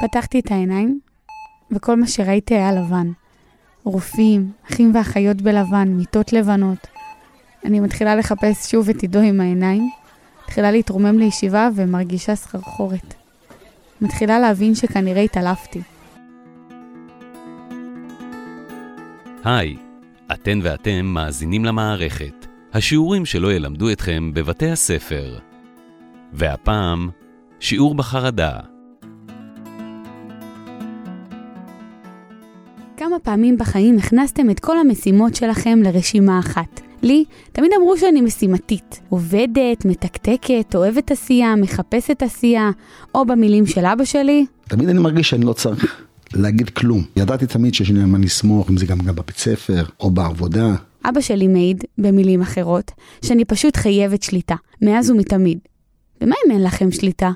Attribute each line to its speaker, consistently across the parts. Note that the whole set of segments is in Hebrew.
Speaker 1: פתחתי את העיניים, וכל מה שראיתי היה לבן. רופאים, אחים ואחיות בלבן, מיטות לבנות. אני מתחילה לחפש שוב את עידו עם העיניים, מתחילה להתרומם לישיבה ומרגישה סחרחורת. מתחילה להבין שכנראה התעלפתי.
Speaker 2: היי, אתן ואתם מאזינים למערכת, השיעורים שלא ילמדו אתכם בבתי הספר. והפעם, שיעור בחרדה.
Speaker 1: כמה פעמים בחיים הכנסתם את כל המשימות שלכם לרשימה אחת? לי תמיד אמרו שאני משימתית. עובדת, מתקתקת, אוהבת עשייה, מחפשת עשייה, או במילים של אבא שלי.
Speaker 3: תמיד אני מרגיש שאני לא צריך להגיד כלום. ידעתי תמיד שיש לי מה לסמוך, אם זה גם, גם בבית ספר או בעבודה.
Speaker 1: אבא שלי מעיד, במילים אחרות, שאני פשוט חייבת שליטה, מאז ומתמיד. ומה אם אין לכם שליטה?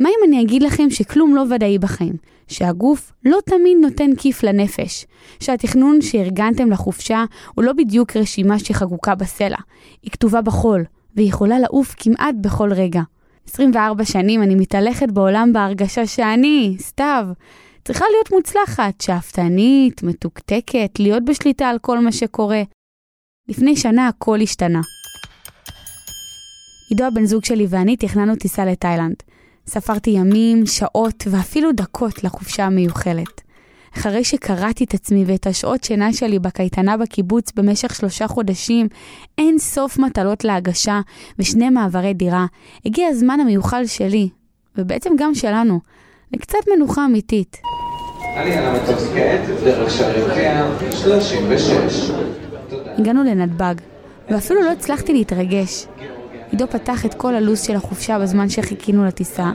Speaker 1: מה אם אני אגיד לכם שכלום לא ודאי בחיים? שהגוף לא תמיד נותן כיף לנפש, שהתכנון שארגנתם לחופשה הוא לא בדיוק רשימה שחקוקה בסלע, היא כתובה בחול, והיא יכולה לעוף כמעט בכל רגע. 24 שנים אני מתהלכת בעולם בהרגשה שאני, סתיו, צריכה להיות מוצלחת, שאפתנית, מתוקתקת, להיות בשליטה על כל מה שקורה. לפני שנה הכל השתנה. עידו הבן זוג שלי ואני תכננו טיסה לתאילנד. ספרתי ימים, שעות ואפילו דקות לחופשה המיוחלת. אחרי שקראתי את עצמי ואת השעות שינה שלי בקייטנה בקיבוץ במשך שלושה חודשים, אין סוף מטלות להגשה ושני מעברי דירה, הגיע הזמן המיוחל שלי, ובעצם גם שלנו, לקצת מנוחה אמיתית.
Speaker 4: עלייה למטוס כעת, דרך שערי 36.
Speaker 1: הגענו לנתב"ג, ואפילו לא הצלחתי להתרגש. עידו פתח את כל הלו"ז של החופשה בזמן שחיכינו לטיסה,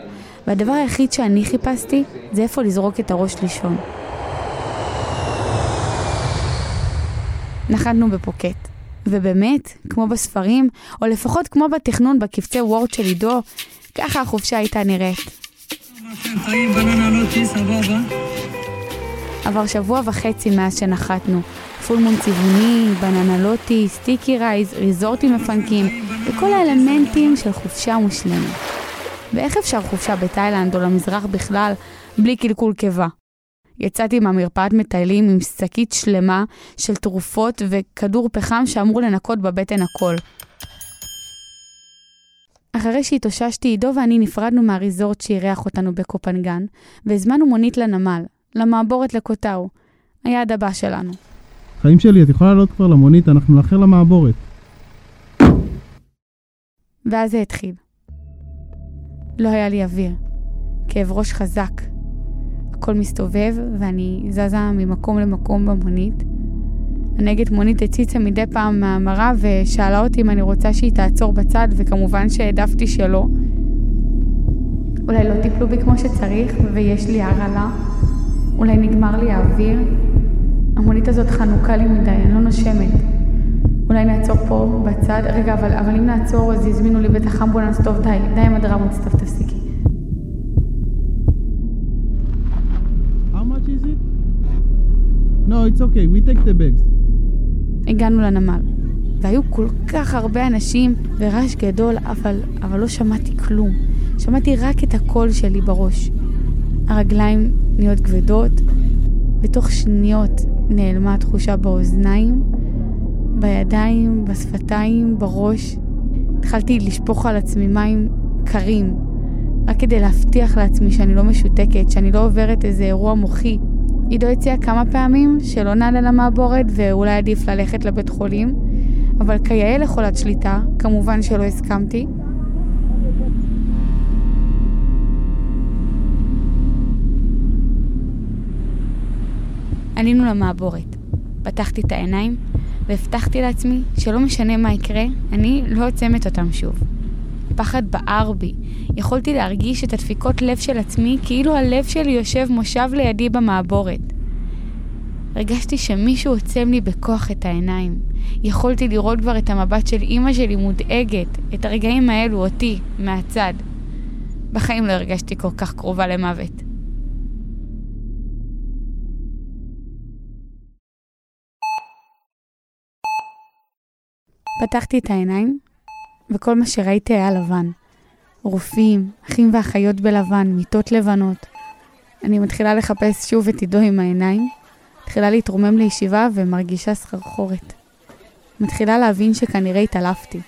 Speaker 1: והדבר היחיד שאני חיפשתי זה איפה לזרוק את הראש לישון. נחתנו בפוקט, ובאמת, כמו בספרים, או לפחות כמו בתכנון בקבצי וורד של עידו, ככה החופשה הייתה נראית. עבר שבוע וחצי מאז שנחתנו. full moon צבעוני, בננה רוטי, sticky rice, ריזורטים מפנקים, וכל האלמנטים של חופשה מושלמת. ואיך אפשר חופשה בתאילנד או למזרח בכלל בלי קלקול קיבה? יצאתי מהמרפאת מטיילים עם שקית שלמה של תרופות וכדור פחם שאמור לנקות בבטן הכל. אחרי שהתאוששתי, עידו ואני נפרדנו מהריזורט שאירח אותנו בקופנגן, והזמנו מונית לנמל, למעבורת לקוטאו, היעד הבא שלנו.
Speaker 5: חיים שלי, את יכולה לעלות כבר למונית, אנחנו נאחר למעבורת.
Speaker 1: ואז זה התחיל. לא היה לי אוויר. כאב ראש חזק. הכל מסתובב, ואני זזה ממקום למקום במונית. הנהגת מונית הציצה מדי פעם מהמראה ושאלה אותי אם אני רוצה שהיא תעצור בצד, וכמובן שהעדפתי שלא. אולי לא טיפלו בי כמו שצריך, ויש לי הרעלה. אולי נגמר לי האוויר. המונית הזאת חנוכה לי מדי, אני לא נושמת. אולי נעצור פה בצד, רגע, אבל, אבל אם נעצור אז יזמינו לי בטח אמבולנס, טוב די, די עם הדרמות, סתיו תפסיקי.
Speaker 5: How much is it? No, it's okay, we take the bags.
Speaker 1: הגענו לנמל, והיו כל כך הרבה אנשים ורעש גדול, אבל, אבל לא שמעתי כלום. שמעתי רק את הקול שלי בראש. הרגליים נהיות כבדות, בתוך שניות נעלמה התחושה באוזניים, בידיים, בשפתיים, בראש. התחלתי לשפוך על עצמי מים קרים, רק כדי להבטיח לעצמי שאני לא משותקת, שאני לא עוברת איזה אירוע מוחי. עידו הציע כמה פעמים שלא נעלה למעבורת ואולי עדיף ללכת לבית חולים, אבל כיאה לחולת שליטה, כמובן שלא הסכמתי. עלינו למעבורת. פתחתי את העיניים והבטחתי לעצמי שלא משנה מה יקרה, אני לא עוצמת אותם שוב. פחד בער בי. יכולתי להרגיש את הדפיקות לב של עצמי כאילו הלב שלי יושב מושב לידי במעבורת. הרגשתי שמישהו עוצם לי בכוח את העיניים. יכולתי לראות כבר את המבט של אימא שלי מודאגת, את הרגעים האלו אותי, מהצד. בחיים לא הרגשתי כל כך קרובה למוות. פתחתי את העיניים, וכל מה שראיתי היה לבן. רופאים, אחים ואחיות בלבן, מיטות לבנות. אני מתחילה לחפש שוב את עידו עם העיניים, מתחילה להתרומם לישיבה ומרגישה סחרחורת. מתחילה להבין שכנראה התעלפתי.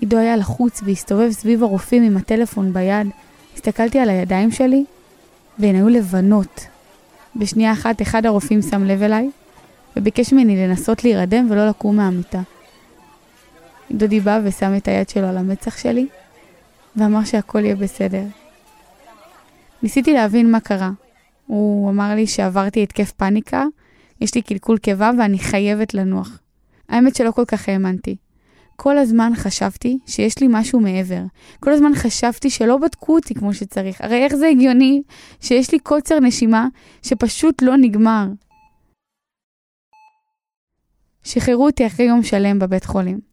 Speaker 1: עידו היה לחוץ והסתובב סביב הרופאים עם הטלפון ביד. הסתכלתי על הידיים שלי, והן היו לבנות. בשנייה אחת אחד הרופאים שם לב אליי, וביקש ממני לנסות להירדם ולא לקום מהמיטה. דודי בא ושם את היד שלו על המצח שלי, ואמר שהכל יהיה בסדר. ניסיתי להבין מה קרה. הוא אמר לי שעברתי התקף פאניקה, יש לי קלקול קיבה ואני חייבת לנוח. האמת שלא כל כך האמנתי. כל הזמן חשבתי שיש לי משהו מעבר. כל הזמן חשבתי שלא בדקו אותי כמו שצריך. הרי איך זה הגיוני שיש לי קוצר נשימה שפשוט לא נגמר? שחררו אותי אחרי יום שלם בבית חולים.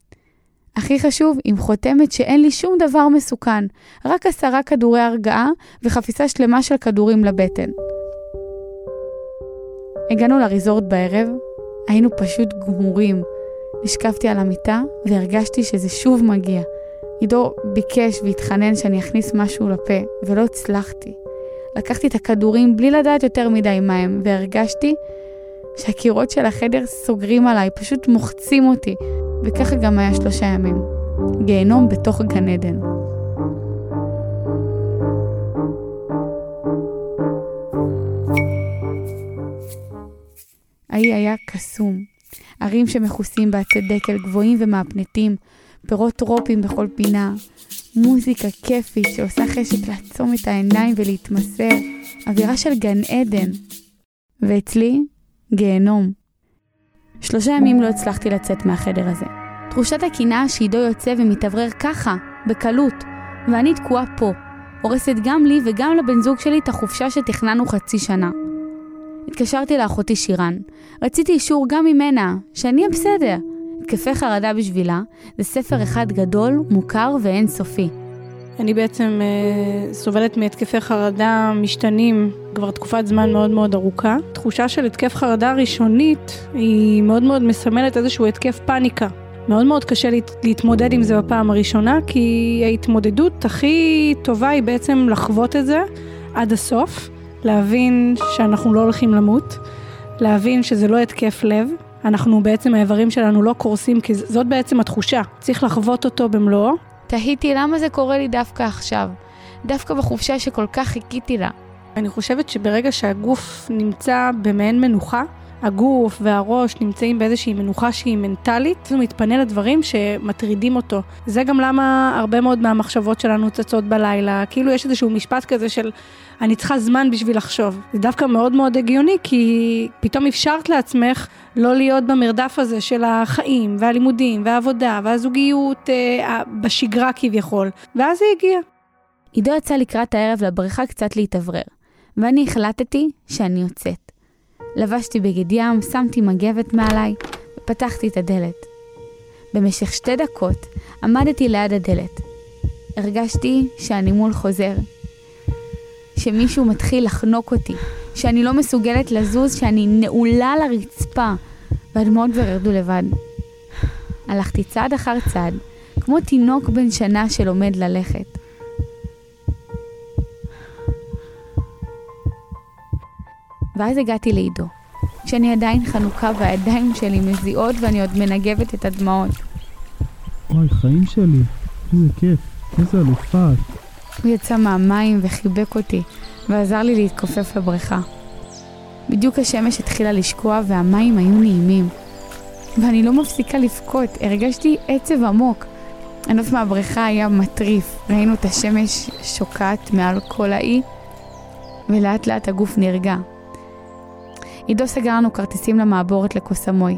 Speaker 1: הכי חשוב, עם חותמת שאין לי שום דבר מסוכן, רק עשרה כדורי הרגעה וחפיסה שלמה של כדורים לבטן. הגענו לריזורט בערב, היינו פשוט גמורים. נשכבתי על המיטה והרגשתי שזה שוב מגיע. עידו ביקש והתחנן שאני אכניס משהו לפה, ולא הצלחתי. לקחתי את הכדורים בלי לדעת יותר מדי מה הם, והרגשתי שהקירות של החדר סוגרים עליי, פשוט מוחצים אותי. וככה גם היה שלושה ימים. גיהנום בתוך גן עדן. האי היה קסום. ערים שמכוסים בעצי דקל גבוהים ומהפנטים, פירות טרופים בכל פינה, מוזיקה כיפית שעושה חשק לעצום את העיניים ולהתמסר, אווירה של גן עדן. ואצלי, גיהנום. שלושה ימים לא הצלחתי לצאת מהחדר הזה. תחושת הקנאה שעידו יוצא ומתאוורר ככה, בקלות, ואני תקועה פה, הורסת גם לי וגם לבן זוג שלי את החופשה שתכננו חצי שנה. התקשרתי לאחותי שירן. רציתי אישור גם ממנה, שאני אהיה בסדר. התקפי חרדה בשבילה זה ספר אחד גדול, מוכר ואינסופי.
Speaker 6: אני בעצם אה, סובלת מהתקפי חרדה משתנים כבר תקופת זמן מאוד מאוד ארוכה. תחושה של התקף חרדה ראשונית היא מאוד מאוד מסמלת איזשהו התקף פאניקה. מאוד מאוד קשה להת, להתמודד עם זה בפעם הראשונה, כי ההתמודדות הכי טובה היא בעצם לחוות את זה עד הסוף, להבין שאנחנו לא הולכים למות, להבין שזה לא התקף לב, אנחנו בעצם האיברים שלנו לא קורסים, כי זאת בעצם התחושה, צריך לחוות אותו במלואו.
Speaker 1: תהיתי למה זה קורה לי דווקא עכשיו, דווקא בחופשה שכל כך חיכיתי לה.
Speaker 6: אני חושבת שברגע שהגוף נמצא במעין מנוחה, הגוף והראש נמצאים באיזושהי מנוחה שהיא מנטלית, הוא מתפנה לדברים שמטרידים אותו. זה גם למה הרבה מאוד מהמחשבות שלנו צצות בלילה, כאילו יש איזשהו משפט כזה של אני צריכה זמן בשביל לחשוב. זה דווקא מאוד מאוד הגיוני, כי פתאום אפשרת לעצמך לא להיות במרדף הזה של החיים, והלימודים, והעבודה, והזוגיות אה, בשגרה כביכול, ואז זה הגיע.
Speaker 1: עידו יצא לקראת הערב לבריכה קצת להתאוורר, ואני החלטתי שאני יוצאת. לבשתי בגד ים, שמתי מגבת מעליי ופתחתי את הדלת. במשך שתי דקות עמדתי ליד הדלת. הרגשתי שהנימול חוזר, שמישהו מתחיל לחנוק אותי, שאני לא מסוגלת לזוז, שאני נעולה לרצפה, והדמעות כבר ירדו לבד. הלכתי צעד אחר צעד, כמו תינוק בן שנה שלומד ללכת. ואז הגעתי לעידו, כשאני עדיין חנוכה והידיים שלי מזיעות ואני עוד מנגבת את הדמעות.
Speaker 5: וואי, חיים שלי, איזה כיף, איזה אלופה את.
Speaker 1: הוא יצא מהמים וחיבק אותי, ועזר לי להתכופף לבריכה. בדיוק השמש התחילה לשקוע והמים היו נעימים. ואני לא מפסיקה לבכות, הרגשתי עצב עמוק. הנוף מהבריכה היה מטריף, ראינו את השמש שוקעת מעל כל האי, ולאט לאט הגוף נרגע. עידו סגר לנו כרטיסים למעבורת לקוסמוי.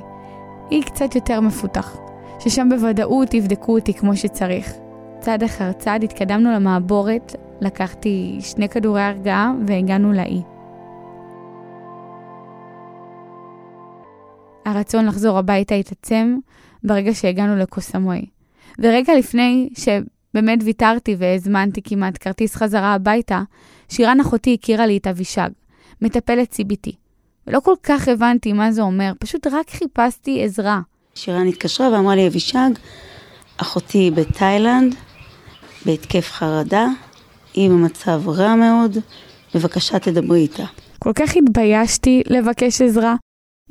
Speaker 1: אי קצת יותר מפותח, ששם בוודאות יבדקו אותי כמו שצריך. צעד אחר צעד התקדמנו למעבורת, לקחתי שני כדורי הרגעה והגענו לאי. הרצון לחזור הביתה התעצם ברגע שהגענו לקוסמוי. ורגע לפני שבאמת ויתרתי והזמנתי כמעט כרטיס חזרה הביתה, שירן אחותי הכירה לי את אבישג, מטפלת CBT. ולא כל כך הבנתי מה זה אומר, פשוט רק חיפשתי עזרה.
Speaker 7: שירן התקשרה ואמרה לי, אבישג, אחותי בתאילנד, בהתקף חרדה, היא במצב רע מאוד, בבקשה תדברי איתה.
Speaker 1: כל כך התביישתי לבקש עזרה,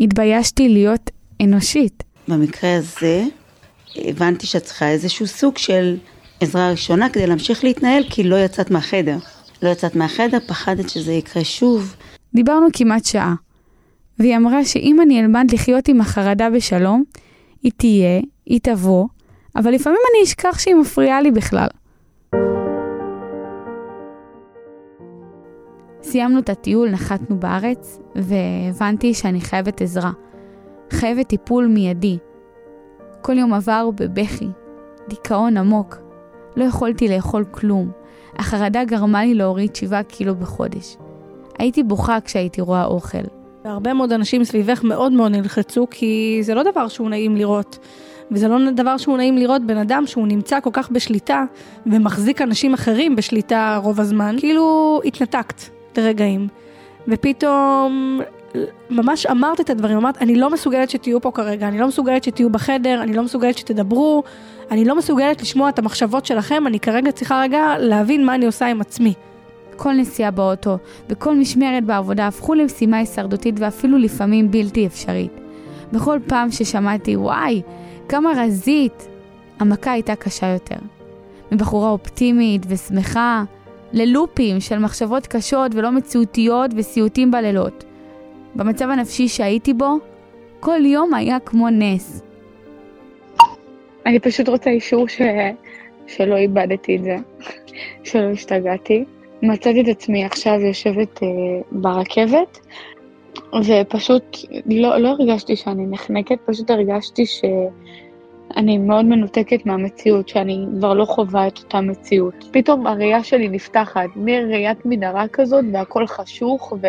Speaker 1: התביישתי להיות אנושית.
Speaker 7: במקרה הזה, הבנתי שאת צריכה איזשהו סוג של עזרה ראשונה כדי להמשיך להתנהל, כי לא יצאת מהחדר. לא יצאת מהחדר, פחדת שזה יקרה שוב.
Speaker 1: דיברנו כמעט שעה, והיא אמרה שאם אני אלמד לחיות עם החרדה בשלום, היא תהיה, היא תבוא, אבל לפעמים אני אשכח שהיא מפריעה לי בכלל. סיימנו את הטיול, נחתנו בארץ, והבנתי שאני חייבת עזרה. חייבת טיפול מיידי. כל יום עבר בבכי, דיכאון עמוק. לא יכולתי לאכול כלום. החרדה גרמה לי להוריד 7 קילו בחודש. הייתי בוכה כשהייתי רואה אוכל.
Speaker 6: והרבה מאוד אנשים סביבך מאוד מאוד נלחצו, כי זה לא דבר שהוא נעים לראות. וזה לא דבר שהוא נעים לראות בן אדם שהוא נמצא כל כך בשליטה, ומחזיק אנשים אחרים בשליטה רוב הזמן, כאילו התנתקת לרגעים. ופתאום ממש אמרת את הדברים, אמרת, אני לא מסוגלת שתהיו פה כרגע, אני לא מסוגלת שתהיו בחדר, אני לא מסוגלת שתדברו, אני לא מסוגלת לשמוע את המחשבות שלכם, אני כרגע צריכה רגע להבין מה אני עושה עם עצמי.
Speaker 1: כל נסיעה באוטו וכל משמרת בעבודה הפכו למשימה הישרדותית ואפילו לפעמים בלתי אפשרית. בכל פעם ששמעתי, וואי, כמה רזית, המכה הייתה קשה יותר. מבחורה אופטימית ושמחה, ללופים של מחשבות קשות ולא מציאותיות וסיוטים בלילות. במצב הנפשי שהייתי בו, כל יום היה כמו נס. אני פשוט רוצה אישור ש... שלא איבדתי את זה, שלא השתגעתי. מצאתי את עצמי עכשיו יושבת אה, ברכבת, ופשוט לא, לא הרגשתי שאני נחנקת, פשוט הרגשתי שאני מאוד מנותקת מהמציאות, שאני כבר לא חווה את אותה מציאות. פתאום הראייה שלי נפתחת, מראיית מנהרה כזאת, והכל חשוך ו,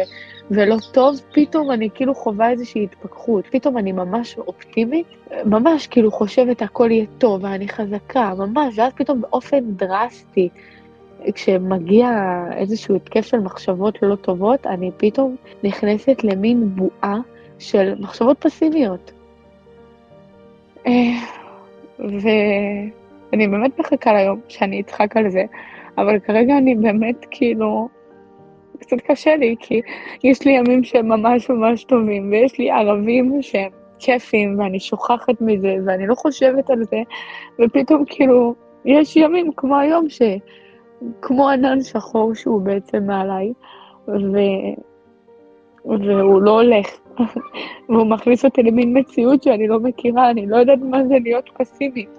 Speaker 1: ולא טוב, פתאום אני כאילו חווה איזושהי התפכחות, פתאום אני ממש אופטימית, ממש כאילו חושבת הכל יהיה טוב, ואני חזקה, ממש, ואז פתאום באופן דרסטי, כשמגיע איזשהו התקף של מחשבות לא טובות, אני פתאום נכנסת למין בועה של מחשבות פסימיות. אה, ואני באמת מחכה ליום שאני אצחק על זה, אבל כרגע אני באמת כאילו, קצת קשה לי, כי יש לי ימים שהם ממש ממש טובים, ויש לי ערבים שהם כיפים, ואני שוכחת מזה, ואני לא חושבת על זה, ופתאום כאילו, יש ימים כמו היום ש... כמו ענן שחור שהוא בעצם מעליי, ו... והוא לא הולך. והוא מכניס אותי למין מציאות שאני לא מכירה, אני לא יודעת מה זה להיות פסימית.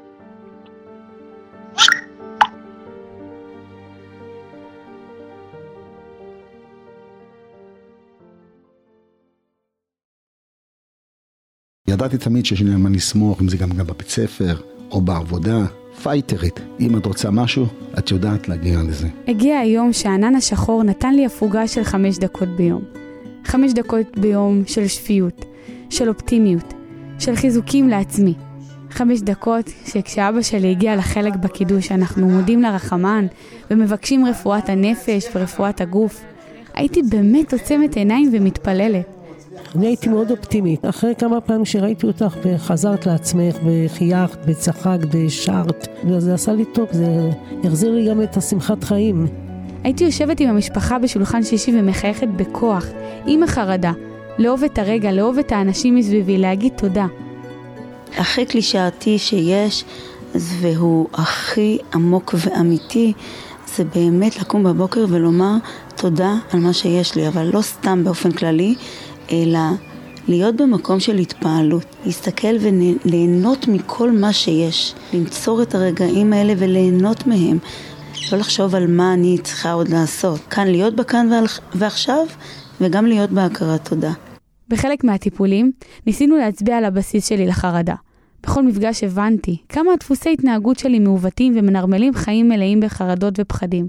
Speaker 3: ידעתי תמיד שיש לי על מה לסמוך, אם זה גם, גם בבית ספר או בעבודה. פייטרית. אם את רוצה משהו, את יודעת להגיע לזה.
Speaker 1: הגיע היום שהענן השחור נתן לי הפוגה של חמש דקות ביום. חמש דקות ביום של שפיות, של אופטימיות, של חיזוקים לעצמי. חמש דקות שכשאבא שלי הגיע לחלק בקידוש, אנחנו מודים לרחמן ומבקשים רפואת הנפש ורפואת הגוף. הייתי באמת עוצמת עיניים ומתפללת.
Speaker 8: אני הייתי מאוד אופטימית. אחרי כמה פעמים שראיתי אותך וחזרת לעצמך וחייכת וצחקת ושרת, וזה עשה לי טוב, זה החזיר לי גם את השמחת חיים.
Speaker 1: הייתי יושבת עם המשפחה בשולחן שישי ומחייכת בכוח, עם החרדה, לאהוב את הרגע, לאהוב את האנשים מסביבי, להגיד תודה.
Speaker 7: הכי קלישאתי שיש, והוא הכי עמוק ואמיתי, זה באמת לקום בבוקר ולומר תודה על מה שיש לי, אבל לא סתם באופן כללי, אלא להיות במקום של התפעלות, להסתכל וליהנות מכל מה שיש, לנצור את הרגעים האלה וליהנות מהם, לא לחשוב על מה אני צריכה עוד לעשות, כאן להיות בכאן ועכשיו וגם להיות בהכרת תודה.
Speaker 1: בחלק מהטיפולים ניסינו להצביע על הבסיס שלי לחרדה. בכל מפגש הבנתי כמה דפוסי התנהגות שלי מעוותים ומנרמלים חיים מלאים בחרדות ופחדים.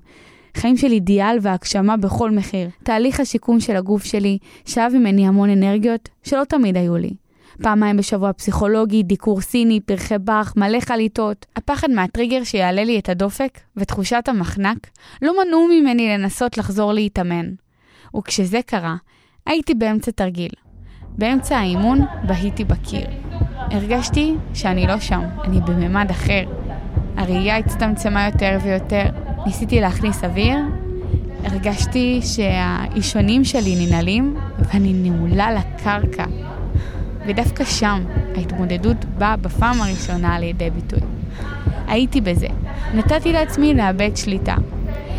Speaker 1: חיים של אידיאל והגשמה בכל מחיר. תהליך השיקום של הגוף שלי שאב ממני המון אנרגיות שלא תמיד היו לי. פעמיים בשבוע פסיכולוגי, דיקור סיני, פרחי באך, מלא חליטות. הפחד מהטריגר שיעלה לי את הדופק ותחושת המחנק לא מנעו ממני לנסות לחזור להתאמן. וכשזה קרה, הייתי באמצע תרגיל. באמצע האימון בהיתי בקיר. הרגשתי שאני לא שם, אני בממד אחר. הראייה הצטמצמה יותר ויותר, ניסיתי להכניס אוויר, הרגשתי שהאישונים שלי ננעלים ואני נעולה לקרקע. ודווקא שם ההתמודדות באה בפעם הראשונה לידי ביטוי. הייתי בזה. נתתי לעצמי לאבד שליטה.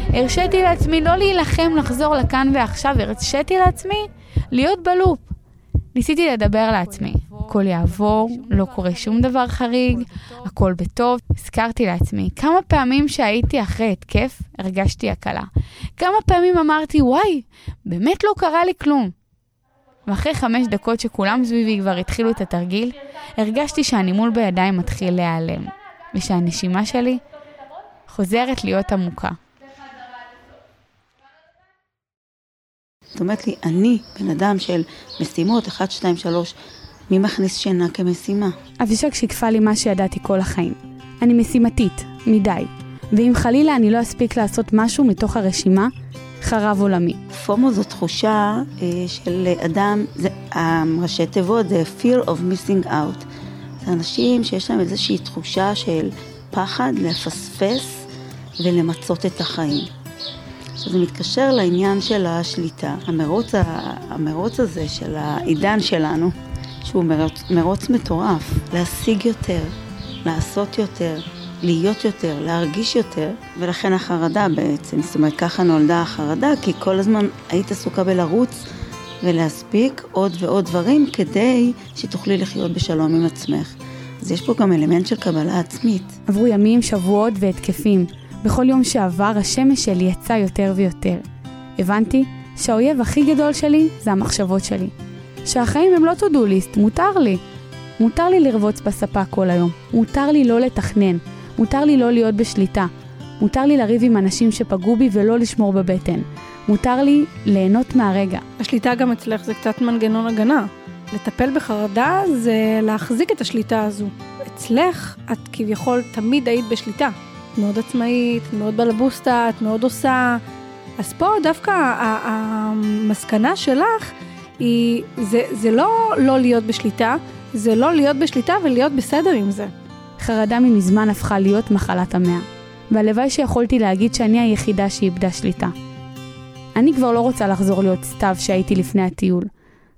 Speaker 1: הרשיתי לעצמי לא להילחם לחזור לכאן ועכשיו, הרשיתי לעצמי להיות בלופ. ניסיתי לדבר לעצמי, הכל יעבור, לא קורה שום דבר חריג, הכל בטוב. הזכרתי לעצמי כמה פעמים שהייתי אחרי התקף, הרגשתי הקלה. כמה פעמים אמרתי, וואי, באמת לא קרה לי כלום. ואחרי חמש דקות שכולם סביבי כבר התחילו את התרגיל, הרגשתי שהנימול בידיים מתחיל להיעלם, ושהנשימה שלי חוזרת להיות עמוקה.
Speaker 7: זאת אומרת לי, אני בן אדם של משימות, 1, 2, 3, מי מכניס שינה כמשימה?
Speaker 1: אבישג שיקפה לי מה שידעתי כל החיים. אני משימתית, מדי. ואם חלילה אני לא אספיק לעשות משהו מתוך הרשימה, חרב עולמי.
Speaker 7: פומו זו תחושה אה, של אדם, זה, הראשי תיבות זה fear of missing out. זה אנשים שיש להם איזושהי תחושה של פחד לפספס ולמצות את החיים. עכשיו זה מתקשר לעניין של השליטה. המרוץ, המרוץ הזה של העידן שלנו, שהוא מרוץ, מרוץ מטורף, להשיג יותר, לעשות יותר, להיות יותר, להרגיש יותר, ולכן החרדה בעצם, זאת אומרת ככה נולדה החרדה, כי כל הזמן היית עסוקה בלרוץ ולהספיק עוד ועוד דברים כדי שתוכלי לחיות בשלום עם עצמך. אז יש פה גם אלמנט של קבלה עצמית.
Speaker 1: עברו ימים, שבועות והתקפים. בכל יום שעבר השמש שלי יצא יותר ויותר. הבנתי שהאויב הכי גדול שלי זה המחשבות שלי. שהחיים הם לא to do list, מותר לי. מותר לי לרבוץ בספה כל היום. מותר לי לא לתכנן. מותר לי לא להיות בשליטה. מותר לי לריב עם אנשים שפגעו בי ולא לשמור בבטן. מותר לי ליהנות מהרגע.
Speaker 6: השליטה גם אצלך זה קצת מנגנון הגנה. לטפל בחרדה זה להחזיק את השליטה הזו. אצלך את כביכול תמיד היית בשליטה. את מאוד עצמאית, מאוד בלבוסטה, את מאוד עושה. אז פה דווקא המסקנה שלך היא, זה, זה לא לא להיות בשליטה, זה לא להיות בשליטה ולהיות בסדר עם זה.
Speaker 1: חרדה ממזמן הפכה להיות מחלת המאה, והלוואי שיכולתי להגיד שאני היחידה שאיבדה שליטה. אני כבר לא רוצה לחזור להיות סתיו שהייתי לפני הטיול.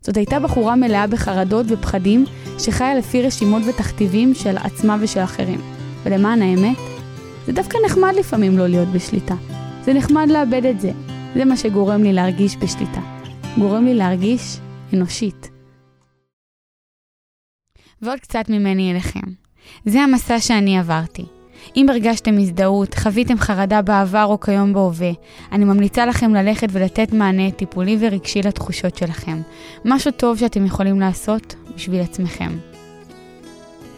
Speaker 1: זאת הייתה בחורה מלאה בחרדות ופחדים, שחיה לפי רשימות ותכתיבים של עצמה ושל אחרים. ולמען האמת, זה דווקא נחמד לפעמים לא להיות בשליטה. זה נחמד לאבד את זה. זה מה שגורם לי להרגיש בשליטה. גורם לי להרגיש אנושית. ועוד קצת ממני אליכם. זה המסע שאני עברתי. אם הרגשתם הזדהות, חוויתם חרדה בעבר או כיום בהווה, אני ממליצה לכם ללכת ולתת מענה טיפולי ורגשי לתחושות שלכם. משהו טוב שאתם יכולים לעשות בשביל עצמכם.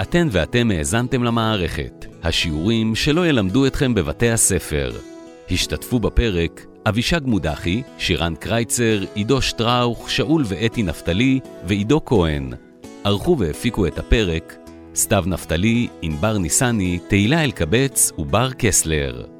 Speaker 2: אתן ואתם האזנתם למערכת, השיעורים שלא ילמדו אתכם בבתי הספר. השתתפו בפרק אבישג מודחי, שירן קרייצר, עידו שטראוך, שאול ואתי נפתלי ועידו כהן. ערכו והפיקו את הפרק סתיו נפתלי, ענבר ניסני, תהילה אלקבץ ובר קסלר.